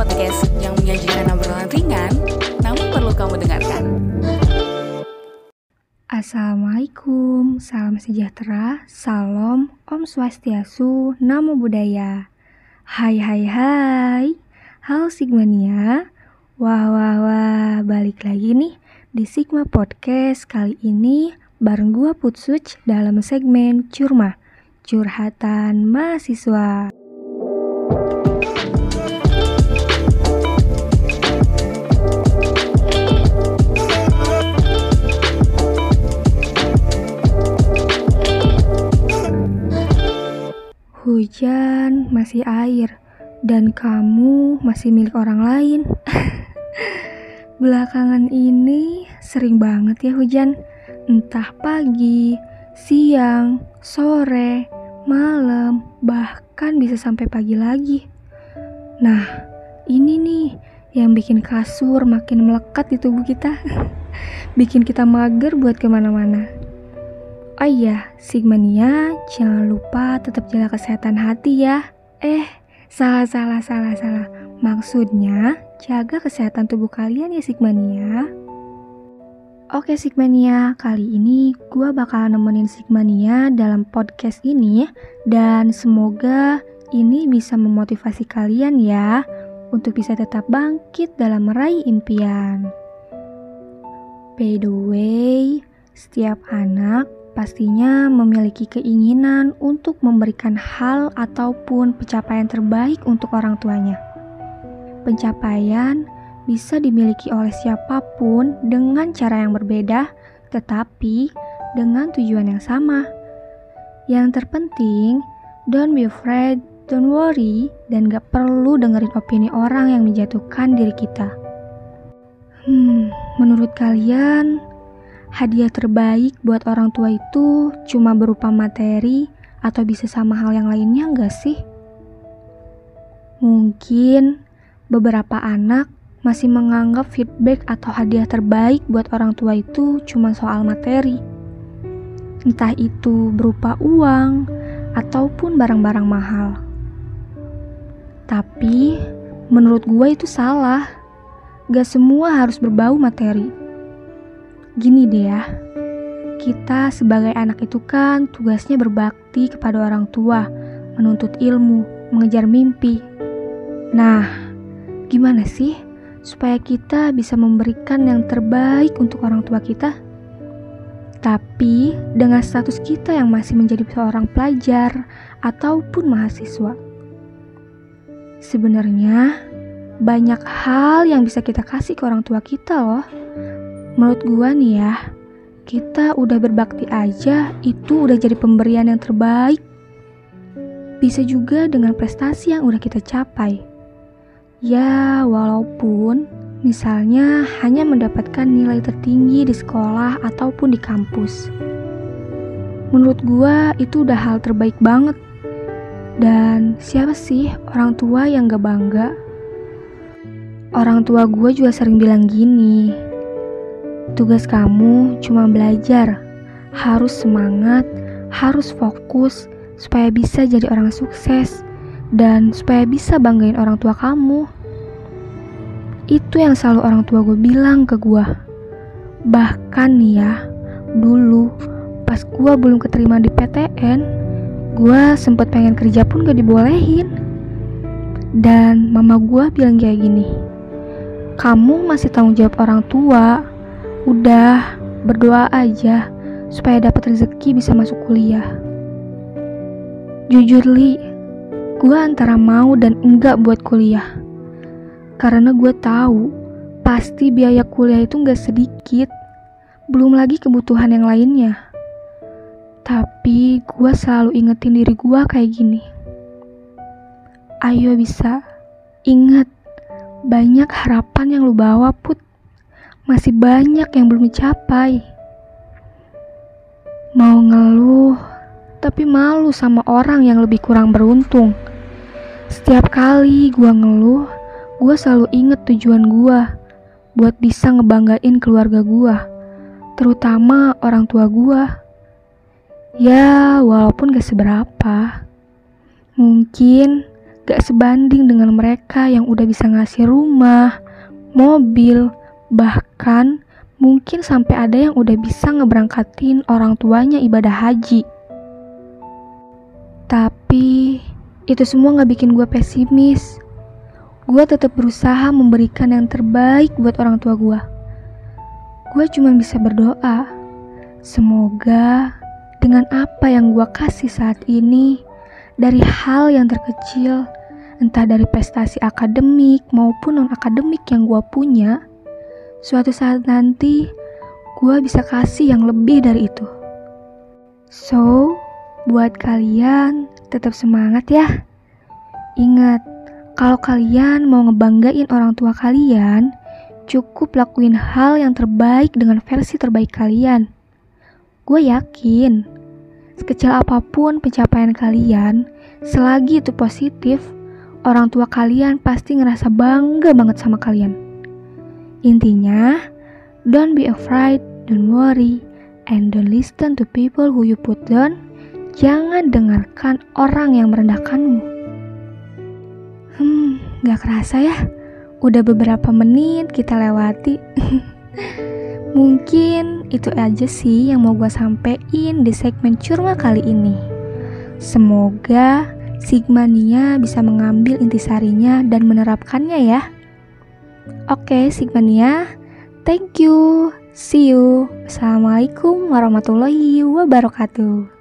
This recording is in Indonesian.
podcast yang menyajikan obrolan ringan, namun perlu kamu dengarkan. Assalamualaikum, salam sejahtera, salam, Om Swastiastu, Namo Buddhaya. Hai hai hai, halo Sigmania. Wah wah wah, balik lagi nih di Sigma Podcast kali ini bareng gua Putsuch dalam segmen Curma, Curhatan Mahasiswa. Masih air, dan kamu masih milik orang lain. Belakangan ini sering banget ya hujan, entah pagi, siang, sore, malam, bahkan bisa sampai pagi lagi. Nah, ini nih yang bikin kasur makin melekat di tubuh kita, bikin kita mager buat ke mana-mana. Oh iya, Sigmania, jangan lupa tetap jaga kesehatan hati ya. Eh, salah, salah, salah, salah. Maksudnya, jaga kesehatan tubuh kalian ya Sigmania. Oke Sigmania, kali ini gue bakal nemenin Sigmania dalam podcast ini dan semoga ini bisa memotivasi kalian ya untuk bisa tetap bangkit dalam meraih impian. By the way, setiap anak pastinya memiliki keinginan untuk memberikan hal ataupun pencapaian terbaik untuk orang tuanya. Pencapaian bisa dimiliki oleh siapa pun dengan cara yang berbeda, tetapi dengan tujuan yang sama. Yang terpenting, don't be afraid, don't worry, dan gak perlu dengerin opini orang yang menjatuhkan diri kita. Hmm, menurut kalian, hadiah terbaik buat orang tua itu cuma berupa materi atau bisa sama hal yang lainnya enggak sih? Mungkin beberapa anak masih menganggap feedback atau hadiah terbaik buat orang tua itu cuma soal materi. Entah itu berupa uang ataupun barang-barang mahal. Tapi menurut gue itu salah. Gak semua harus berbau materi Gini deh ya, kita sebagai anak itu kan tugasnya berbakti kepada orang tua, menuntut ilmu, mengejar mimpi. Nah, gimana sih supaya kita bisa memberikan yang terbaik untuk orang tua kita? Tapi dengan status kita yang masih menjadi seorang pelajar ataupun mahasiswa. Sebenarnya banyak hal yang bisa kita kasih ke orang tua kita loh Menurut gua nih ya, kita udah berbakti aja itu udah jadi pemberian yang terbaik. Bisa juga dengan prestasi yang udah kita capai. Ya, walaupun misalnya hanya mendapatkan nilai tertinggi di sekolah ataupun di kampus. Menurut gua itu udah hal terbaik banget. Dan siapa sih orang tua yang gak bangga? Orang tua gue juga sering bilang gini, Tugas kamu cuma belajar, harus semangat, harus fokus supaya bisa jadi orang sukses dan supaya bisa banggain orang tua kamu. Itu yang selalu orang tua gue bilang ke gue. Bahkan nih ya, dulu pas gue belum keterima di PTN, gue sempet pengen kerja pun gak dibolehin. Dan mama gue bilang kayak gini, kamu masih tanggung jawab orang tua, Udah, berdoa aja supaya dapat rezeki bisa masuk kuliah. Jujur li, gue antara mau dan enggak buat kuliah. Karena gue tahu pasti biaya kuliah itu enggak sedikit. Belum lagi kebutuhan yang lainnya. Tapi gue selalu ingetin diri gue kayak gini. Ayo bisa, ingat banyak harapan yang lu bawa put masih banyak yang belum dicapai. Mau ngeluh, tapi malu sama orang yang lebih kurang beruntung. Setiap kali gua ngeluh, gua selalu inget tujuan gua buat bisa ngebanggain keluarga gua, terutama orang tua gua. Ya, walaupun gak seberapa. Mungkin gak sebanding dengan mereka yang udah bisa ngasih rumah, mobil, bahkan mungkin sampai ada yang udah bisa ngeberangkatin orang tuanya ibadah haji. Tapi itu semua gak bikin gue pesimis. Gue tetap berusaha memberikan yang terbaik buat orang tua gue. Gue cuma bisa berdoa. Semoga dengan apa yang gue kasih saat ini, dari hal yang terkecil, entah dari prestasi akademik maupun non-akademik yang gue punya, suatu saat nanti gue bisa kasih yang lebih dari itu. So, buat kalian tetap semangat ya. Ingat, kalau kalian mau ngebanggain orang tua kalian, cukup lakuin hal yang terbaik dengan versi terbaik kalian. Gue yakin, sekecil apa pun pencapaian kalian, selagi itu positif, orang tua kalian pasti ngerasa bangga banget sama kalian. Intinya, don't be afraid, don't worry, and don't listen to people who you put down. Jangan dengarkan orang yang merendahkanmu. Hmm, gak kerasa ya, udah beberapa menit kita lewati. Mungkin itu aja sih yang mau gue sampein di segmen curma kali ini. Semoga Sigmania bisa mengambil intisarinya dan menerapkannya ya. Oke, Sigmania. Thank you. See you. Assalamualaikum warahmatullahi wabarakatuh.